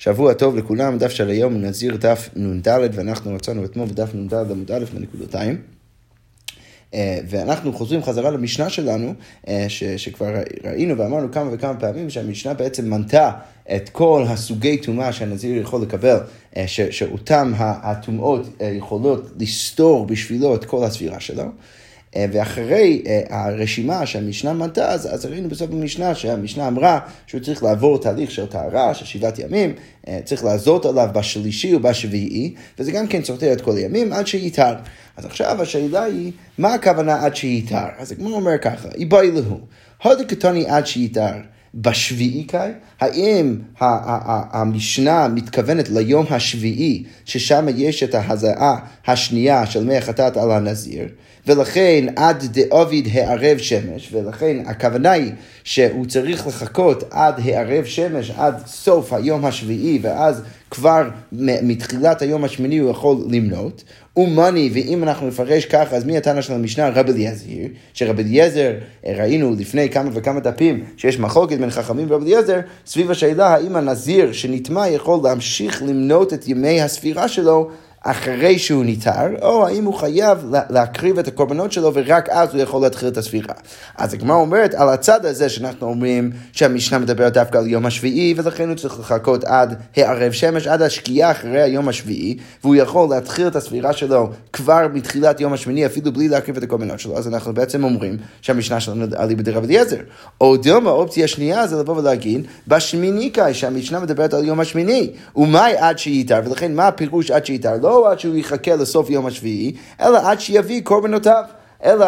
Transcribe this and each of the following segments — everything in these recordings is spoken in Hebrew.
שבוע טוב לכולם, דף של היום נזיר דף נ"ד, ואנחנו מצאנו אתמול בדף נ"ד עמוד א' בנקודותיים. אה, ואנחנו חוזרים חזרה למשנה שלנו, אה, ש, שכבר ראינו ואמרנו כמה וכמה פעמים שהמשנה בעצם מנתה את כל הסוגי טומאה שהנזיר יכול לקבל, אה, ש, שאותם הטומאות יכולות לסתור בשבילו את כל הספירה שלו. אה, ואחרי אה, הרשימה שהמשנה מנתה, אז, אז ראינו בסוף המשנה שהמשנה אמרה שהוא צריך לעבור תהליך של טהרה, של שבעת ימים, אה, צריך לעזות עליו בשלישי ובשביעי, וזה גם כן סותר את כל הימים עד שייתר. אז עכשיו השאלה היא, מה הכוונה עד שייתר? אז הגמר אומר ככה, איבאי להו, קטוני עד שייתר. בשביעי קאי? האם המשנה מתכוונת ליום השביעי, ששם יש את ההזעה השנייה של מי החטאת על הנזיר, ולכן עד דאביד הערב שמש, ולכן הכוונה היא שהוא צריך לחכות עד הערב שמש, עד סוף היום השביעי, ואז כבר מתחילת היום השמיני הוא יכול למנות. ומאני, ואם אנחנו נפרש ככה, אז מי התנא של המשנה? רבי אליעזר, שרבי אליעזר, ראינו לפני כמה וכמה דפים, שיש מחלוקת בין חכמים ורבי אליעזר, סביב השאלה האם הנזיר שנטמע יכול להמשיך למנות את ימי הספירה שלו אחרי שהוא ניתר, או האם הוא חייב להקריב את הקורבנות שלו ורק אז הוא יכול להתחיל את הספירה. אז הגמרא אומרת, על הצד הזה שאנחנו אומרים שהמשנה מדברת דווקא על יום השביעי, ולכן הוא צריך לחכות עד הערב שמש, עד השקיעה אחרי היום השביעי, והוא יכול להתחיל את הספירה שלו כבר מתחילת יום השמיני, אפילו בלי להקריב את הקורבנות שלו, אז אנחנו בעצם אומרים שהמשנה שלנו על איבדי רבי אליעזר. או דומה, האופציה השנייה זה לבוא ולהגיד, בשמיני קאי, שהמשנה מדברת על יום השמיני, ומאי עד שייתר, ולכן מה הפירוש עד שייתר? לא לא עד שהוא יחכה לסוף יום השביעי, אלא עד שיביא קורבנותיו. אלא,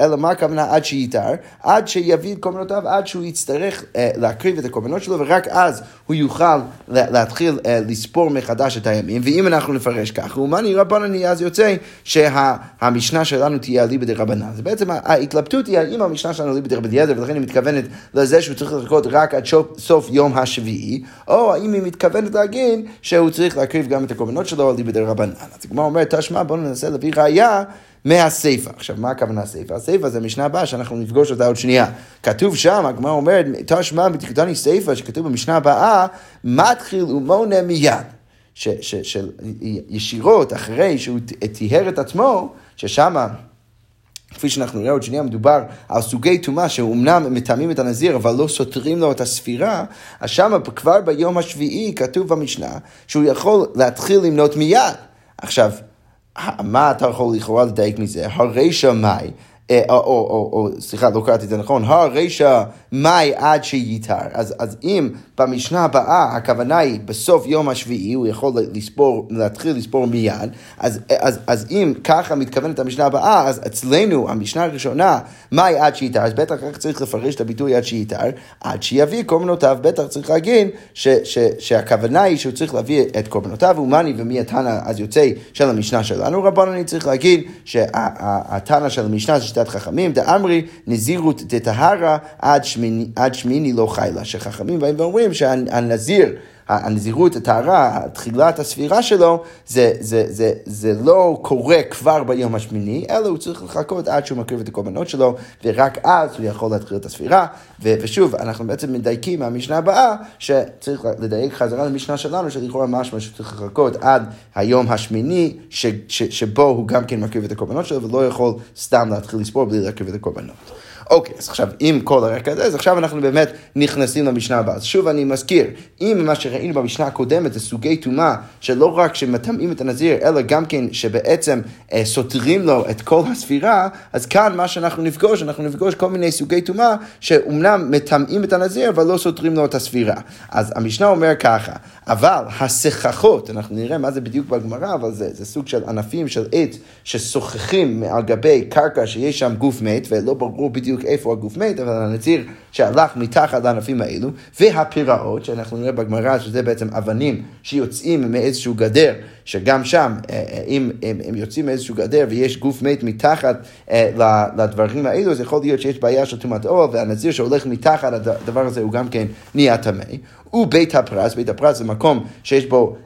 אלא מה הכוונה עד שייתר? עד שיביא את קורבנותיו, עד שהוא יצטרך אה, להקריב את הקורבנות שלו, ורק אז הוא יוכל להתחיל אה, לספור מחדש את הימים. ואם אנחנו נפרש ככה, ומאני רבנני, אז יוצא שהמשנה שלנו תהיה אליבא דרבנן. אז בעצם ההתלבטות היא האם המשנה שלנו אליבא דרבנן, ולכן היא מתכוונת לזה שהוא צריך לחכות רק עד סוף יום השביעי, או האם היא מתכוונת להגיד שהוא צריך להקריב גם את הקורבנות שלו אליבא דרבנן. אז הגמרא אומרת, תשמע, בואו ננסה להביא ראייה. מהסיפא. עכשיו, מה הכוונה הסיפא? הסיפא זה המשנה הבאה שאנחנו נפגוש אותה עוד שנייה. כתוב שם, הגמרא אומרת, תשמע בתקדוני סיפא, שכתוב במשנה הבאה, מתחיל ומונה מיד. שישירות אחרי שהוא טיהר את עצמו, ששם כפי שאנחנו נראה עוד שנייה, מדובר על סוגי טומאה שאומנם מטעמים את הנזיר, אבל לא סותרים לו את הספירה, אז שם כבר ביום השביעי כתוב במשנה שהוא יכול להתחיל למנות מיד. עכשיו, מה אתה יכול לכאורה לדייק מזה? הרי שמאי או, או, סליחה, לא קראתי את זה נכון, הרישא מאי עד שייתר. אז, אז אם במשנה הבאה הכוונה היא בסוף יום השביעי, הוא יכול לספור, להתחיל לספור מיד, אז, אז, אז אם ככה מתכוונת המשנה הבאה, אז אצלנו, המשנה הראשונה, מאי עד שייתר, אז בטח רק צריך לפרש את הביטוי עד שייתר, עד שיביא קורבנותיו, בטח צריך להגיד ש, ש, שהכוונה היא שהוא צריך להביא את קורבנותיו, ומאני ומי התנא אז יוצא של המשנה שלנו, רבנו אני צריך להגיד שהתנא של המשנה שיטת חכמים, דאמרי נזירות דטהרה עד שמיני, עד שמיני לא חיילה, שחכמים באים ואומרים שהנזיר הנזירות, הטהרה, תחילת הספירה שלו, זה, זה, זה, זה לא קורה כבר ביום השמיני, אלא הוא צריך לחכות עד שהוא מקריב את הקורבנות שלו, ורק אז הוא יכול להתחיל את הספירה. ו, ושוב, אנחנו בעצם מדייקים מהמשנה הבאה, שצריך לדייק חזרה למשנה שלנו, שלכאורה משמע שצריך לחכות עד היום השמיני, ש, ש, שבו הוא גם כן מקריב את הקורבנות שלו, ולא יכול סתם להתחיל לספור בלי להקריב את הקורבנות. אוקיי, אז עכשיו, עם כל הרקע הזה, אז עכשיו אנחנו באמת נכנסים למשנה הבאה. אז שוב אני מזכיר, אם מה שראינו במשנה הקודמת זה סוגי טומאה, שלא רק שמטמאים את הנזיר, אלא גם כן שבעצם אה, סותרים לו את כל הספירה, אז כאן מה שאנחנו נפגוש, אנחנו נפגוש כל מיני סוגי טומאה, שאומנם מטמאים את הנזיר, אבל לא סותרים לו את הספירה. אז המשנה אומר ככה, אבל הסככות, אנחנו נראה מה זה בדיוק בגמרא, אבל זה, זה סוג של ענפים של עץ ששוחחים על גבי קרקע שיש שם גוף מת, ולא ברור בדיוק בדיוק איפה הגוף מת, אבל הנזיר שהלך מתחת לענפים האלו, והפיראות, שאנחנו נראה בגמרא שזה בעצם אבנים שיוצאים מאיזשהו גדר, שגם שם, אה, אה, אם הם, הם יוצאים מאיזשהו גדר ויש גוף מת מתחת אה, לדברים האלו, אז יכול להיות שיש בעיה של טומאת אור, והנזיר שהולך מתחת לדבר הזה הוא גם כן נהיה טמא. ובית הפרס, בית הפרס זה מקום שיש בו,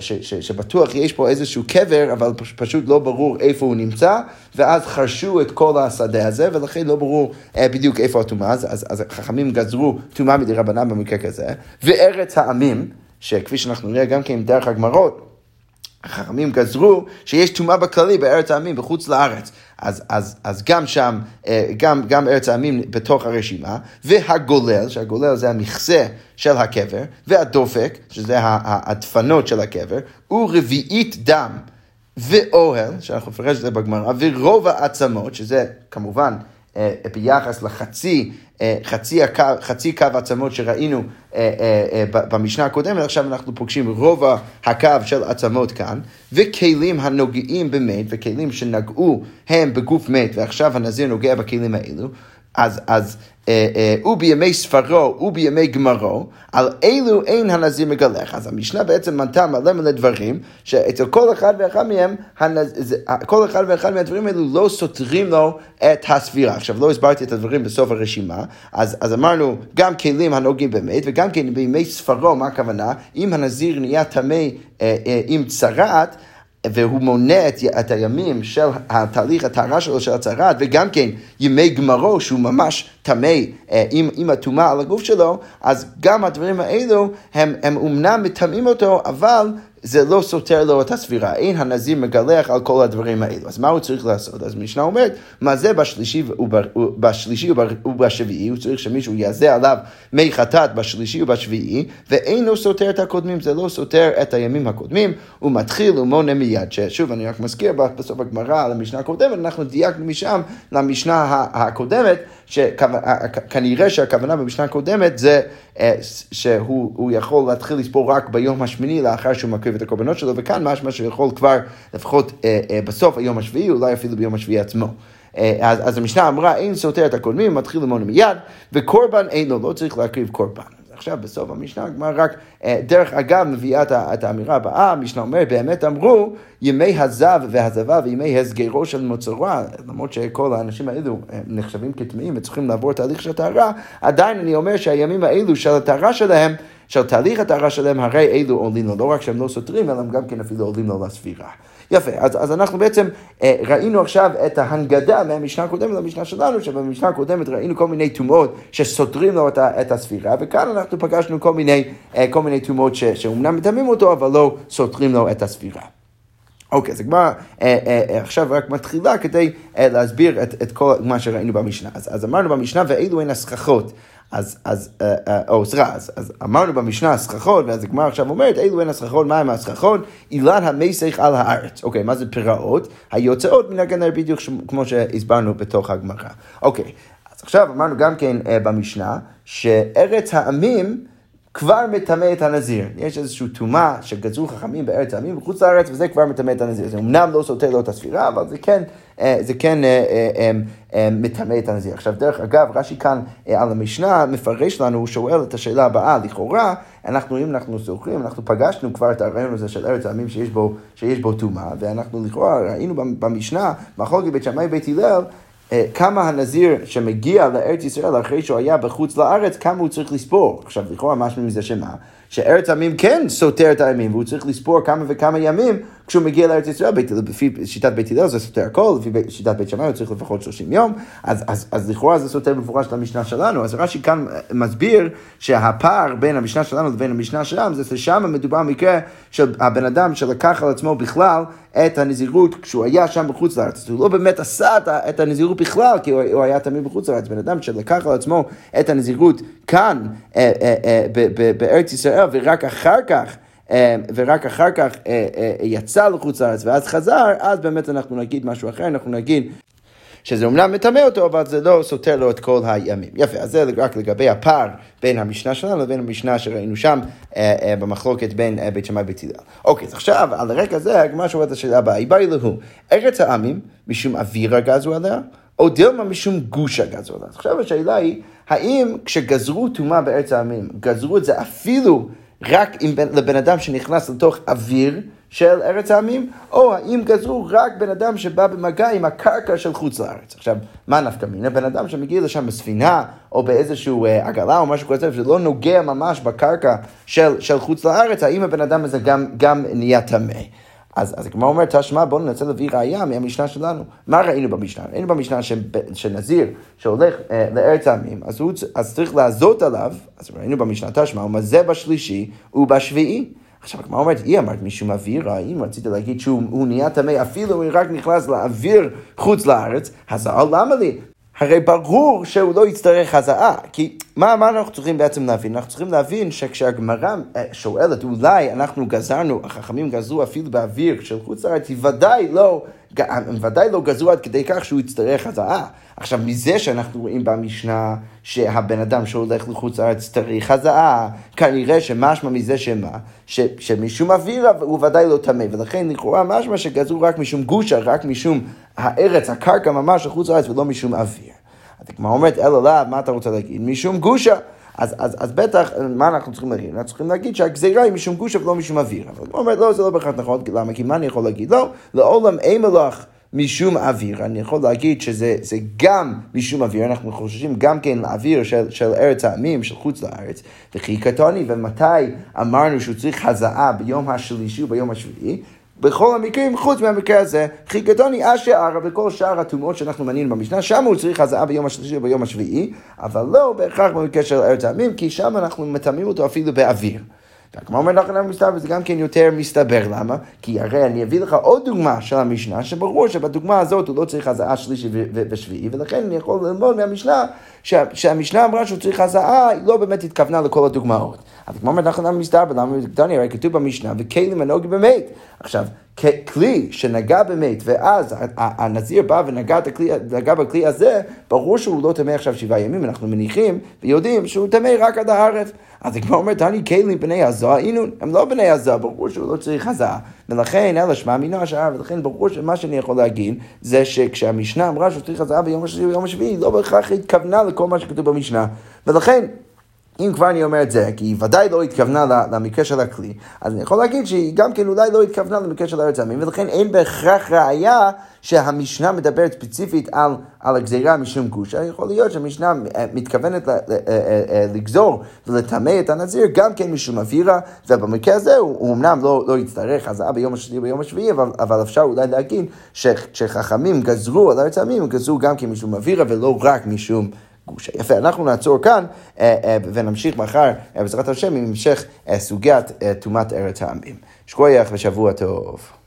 ש, ש, שבטוח יש פה איזשהו קבר, אבל פשוט לא ברור איפה הוא נמצא, ואז חרשו את כל השדה הזה, ולכן לא ברור בדיוק איפה הטומאה, אז, אז, אז חכמים גזרו טומאה מדי רבנן במקרה כזה, וארץ העמים, שכפי שאנחנו נראה גם כן דרך הגמרות, החכמים גזרו שיש טומאה בכללי בארץ העמים בחוץ לארץ. אז, אז, אז גם שם, אה, גם, גם ארץ העמים בתוך הרשימה, והגולל, שהגולל זה המכסה של הקבר, והדופק, שזה הדפנות של הקבר, ורביעית דם. ואוהל, שאנחנו נפרש את זה בגמרא, ורוב העצמות, שזה כמובן ביחס לחצי, אה, חצי, הקו, חצי קו עצמות שראינו אה, במשנה הקודמת, עכשיו אנחנו פוגשים רוב הקו של עצמות כאן, וכלים הנוגעים במת, וכלים שנגעו הם בגוף מת, ועכשיו הנזיר נוגע בכלים האלו, אז, אז אה, אה, ובימי ספרו ובימי גמרו, על אלו אין הנזיר מגלח. אז המשנה בעצם מנתה מלא מלא דברים, שאצל כל אחד ואחד מהם, הנז... כל אחד ואחד מהדברים האלו לא סותרים לו את הספירה. עכשיו, לא הסברתי את הדברים בסוף הרשימה, אז, אז אמרנו, גם כלים הנוגעים במת, וגם כן בימי ספרו, מה הכוונה? אם הנזיר נהיה טמא אה, עם צרעת, והוא מונה את, את הימים של התהליך הטהרה שלו, של הצהרת, וגם כן ימי גמרו, שהוא ממש טמא אה, עם, עם הטומאה על הגוף שלו, אז גם הדברים האלו, הם, הם אומנם מטמאים אותו, אבל זה לא סותר לו את הספירה. אין הנזיר מגלח על כל הדברים האלו. אז מה הוא צריך לעשות? אז משנה אומרת, מה זה בשלישי, ובשלישי ובשביעי? הוא צריך שמישהו יעזה עליו מי חטאת בשלישי ובשביעי, ואינו סותר את הקודמים, זה לא סותר את הימים הקודמים, הוא מתחיל ומונה מיד. ששוב, אני רק מזכיר בסוף הגמרא על המשנה הקודמת, אנחנו דייקנו משם למשנה הקודמת, שכנראה שהכוונה במשנה הקודמת זה אה, שהוא יכול להתחיל לספור רק ביום השמיני לאחר שהוא מקריב את הקורבנות שלו, וכאן משמע שהוא יכול כבר לפחות אה, אה, בסוף היום השביעי, אולי אפילו ביום השביעי עצמו. אז, אז המשנה אמרה, אין סותר את הקודמים, מתחיל למון מיד, וקורבן אין לו, לא צריך להקריב קורבן. עכשיו בסוף המשנה הגמרא רק אה, דרך אגב מביאה את האמירה הבאה, המשנה אומרת באמת אמרו ימי הזב והזבה וימי הסגרו של מוצרה, למרות שכל האנשים האלו אה, נחשבים כטמאים וצריכים לעבור תהליך של טהרה, עדיין אני אומר שהימים האלו של הטהרה שלהם של תהליך הטהרה שלהם, הרי אלו עולים לו, לא רק שהם לא סותרים, אלא הם גם כן אפילו עולים לו לספירה. יפה, אז, אז אנחנו בעצם אה, ראינו עכשיו את ההנגדה מהמשנה הקודמת למשנה שלנו, שבמשנה הקודמת ראינו כל מיני טומאות שסותרים לו את, את הספירה, וכאן אנחנו פגשנו כל מיני, אה, מיני טומאות שאומנם מטמאים אותו, אבל לא סותרים לו את הספירה. אוקיי, אז הגמרא אה, אה, אה, עכשיו רק מתחילה כדי אה, להסביר את, את כל מה שראינו במשנה. אז, אז אמרנו במשנה, ואלו הן הסככות. אז, אז, אה, אה, או סליחה, אז, אז אמרנו במשנה הסככות, ואז הגמרא עכשיו אומרת, אלו הן הסככות, מה הם הסככות? אילן המסך על הארץ. אוקיי, מה זה פיראות? היוצאות מן הגנר בדיוק כמו שהסברנו בתוך הגמרא. אוקיי, אז עכשיו אמרנו גם כן אה, במשנה, שארץ העמים כבר מטמא את הנזיר. יש איזושהי טומאה שגזרו חכמים בארץ העמים בחוץ לארץ, וזה כבר מטמא את הנזיר. זה אמנם לא סותר לו את הספירה, אבל זה כן, אה, זה כן אה, אה, מטמא את הנזיר. עכשיו, דרך אגב, רש"י כאן על המשנה מפרש לנו, הוא שואל את השאלה הבאה, לכאורה, אנחנו, אם אנחנו זוכרים, אנחנו פגשנו כבר את הרעיון הזה של ארץ העמים שיש בו, טומאה, ואנחנו לכאורה ראינו במשנה, מחלוקת בית שמאי בית הלל, כמה הנזיר שמגיע לארץ ישראל אחרי שהוא היה בחוץ לארץ, כמה הוא צריך לספור. עכשיו, לכאורה משהו מזה שמה? שארץ עמים כן סותר את הימים, והוא צריך לספור כמה וכמה ימים כשהוא מגיע לארץ ישראל. בית, לפי שיטת בית הלל זה סותר הכל, לפי שיטת בית שמאי הוא צריך לפחות 30 יום, אז, אז, אז לכאורה זה סותר במפורש את המשנה שלנו. אז רש"י כאן מסביר שהפער בין המשנה שלנו לבין המשנה שלנו, זה ששם מדובר במקרה של הבן אדם שלקח על עצמו בכלל את הנזירות כשהוא היה שם בחוץ לארץ. הוא לא באמת עשה את הנזירות בכלל, כי הוא, הוא היה תמיד בחוץ לארץ. בן אדם שלקח על עצמו את הנזירות כאן, אה, אה, אה, בארץ ישראל, ורק אחר כך ורק אחר כך יצא לחוץ לארץ ואז חזר, אז באמת אנחנו נגיד משהו אחר, אנחנו נגיד שזה אומנם מטמא אותו, אבל זה לא סותר לו את כל הימים. יפה, אז זה רק לגבי הפער בין המשנה שלנו לבין המשנה שראינו שם אה, אה, במחלוקת בין אה, בית שמאי ובית הלל. אוקיי, אז עכשיו, על הרקע הזה, הגמרא שואלת את השאלה הבאה, היא באה אלוהו, ארץ העמים, משום אווירה גזו עליה, או דילמה משום גושה גזו עליה. עכשיו השאלה היא, האם כשגזרו טומאה בארץ העמים, גזרו את זה אפילו רק עם בן, לבן אדם שנכנס לתוך אוויר, של ארץ העמים, או האם גזרו רק בן אדם שבא במגע עם הקרקע של חוץ לארץ. עכשיו, מה נפקא מינה? בן אדם שמגיע לשם בספינה, או באיזשהו אה, עגלה או משהו כזה, שלא נוגע ממש בקרקע של, של חוץ לארץ, האם הבן אדם הזה גם, גם נהיה טמא? אז, אז הגמרא אומרת, תשמע, בואו ננסה להביא ראייה מהמשנה שלנו. מה ראינו במשנה? ראינו במשנה שנזיר שהולך אה, לארץ העמים, אז, הוא, אז צריך לעזות עליו, אז ראינו במשנה תשמע, הוא מזה בשלישי ובשביעי. עכשיו, הגמרא אומרת, היא אמרת משום אוויר, אם רצית להגיד שהוא נהיה טמא, אפילו אם רק נכנס לאוויר חוץ לארץ, אז למה לי? הרי ברור שהוא לא יצטרך הזעה, כי מה, מה אנחנו צריכים בעצם להבין? אנחנו צריכים להבין שכשהגמרא אה, שואלת, אולי אנחנו גזרנו, החכמים גזרו אפילו באוויר של חוץ לארץ, היא ודאי לא, הם ודאי לא גזרו עד כדי כך שהוא יצטרך הזעה. עכשיו, מזה שאנחנו רואים במשנה שהבן אדם שהולך לחוץ לארץ צריך הזעה, כנראה שמשמע מזה שמה? ש, שמשום אוויר הוא ודאי לא טמא, ולכן לכאורה משמע שגזרו רק משום גושה, רק משום הארץ, הקרקע ממש לחוץ לארץ ולא משום אוויר. אז הגמרא אומרת, אלא לאו, מה אתה רוצה להגיד? משום גושה. אז, אז, אז בטח, מה אנחנו צריכים להגיד? אנחנו צריכים להגיד שהגזירה היא משום גושה ולא משום אוויר. אבל הוא אומר, לא, זה לא בהכרח נכון, למה? כי מה אני יכול להגיד? לא, לעולם אין מלאך. משום אוויר, אני יכול להגיד שזה גם משום אוויר, אנחנו חוששים גם כן לאוויר של, של ארץ העמים, של חוץ לארץ, וכי קטוני, ומתי אמרנו שהוא צריך הזעה ביום השלישי וביום השביעי? בכל המקרים, חוץ מהמקרה הזה, חיגדוני אשר ערה בכל שאר הטומאות שאנחנו מנינו במשנה, שם הוא צריך הזעה ביום השלישי וביום השביעי, אבל לא בהכרח במקרה של ארץ העמים, כי שם אנחנו מטמאים אותו אפילו באוויר. והגמרא אומר נכון מסתבר, וזה גם כן יותר מסתבר, למה? כי הרי אני אביא לך עוד דוגמה של המשנה, שברור שבדוגמה הזאת הוא לא צריך הזעה שלישי ושביעי, ולכן אני יכול ללמוד מהמשנה שהמשנה אמרה שהוא צריך הזעה, היא לא באמת התכוונה לכל הדוגמאות. אבל כמו אומרת נכון מסתבר, למה דני, הרי כתוב במשנה, וכלים הנוגעים במת. עכשיו, כלי שנגע במת, ואז הנזיר בא ונגע בכלי הזה, ברור שהוא לא טמא עכשיו שבעה ימים, אנחנו מניחים ויודעים שהוא טמא רק עד הערב. אז הגמרא אומרת, אני כלים בני הזוה, הנה, הם לא בני הזוה, ברור שהוא לא צריך הזעה. ולכן, אלא שמע מינו השעה, ולכן ברור שמה שאני יכול להגיד, זה שכשהמשנה אמרה שהוא צריך הזעה ביום השביעי השביעי, לא בהכרח התכוונה לכל מה שכתוב במשנה. ולכן, אם כבר אני אומר את זה, כי היא ודאי לא התכוונה למקרה של הכלי, אז אני יכול להגיד שהיא גם כן אולי לא התכוונה למקרה של ארץ העמים, ולכן אין בהכרח ראייה שהמשנה מדברת ספציפית על, על הגזירה משום גושה. יכול להיות שהמשנה אה, מתכוונת אה, אה, לגזור ולטמא את הנזיר גם כן משום אווירה, ובמקרה הזה הוא, הוא אמנם לא, לא יצטרך הזעה ביום השני וביום השביעי, אבל, אבל אפשר אולי להגיד שחכמים גזרו על ארץ העמים, הם גזרו גם כן משום אווירה ולא רק משום... גושה. יפה, אנחנו נעצור כאן אה, אה, ונמשיך מחר, אה, בעזרת השם, עם המשך סוגיית טומאת ארץ העמים. שכוייח ושבוע טוב.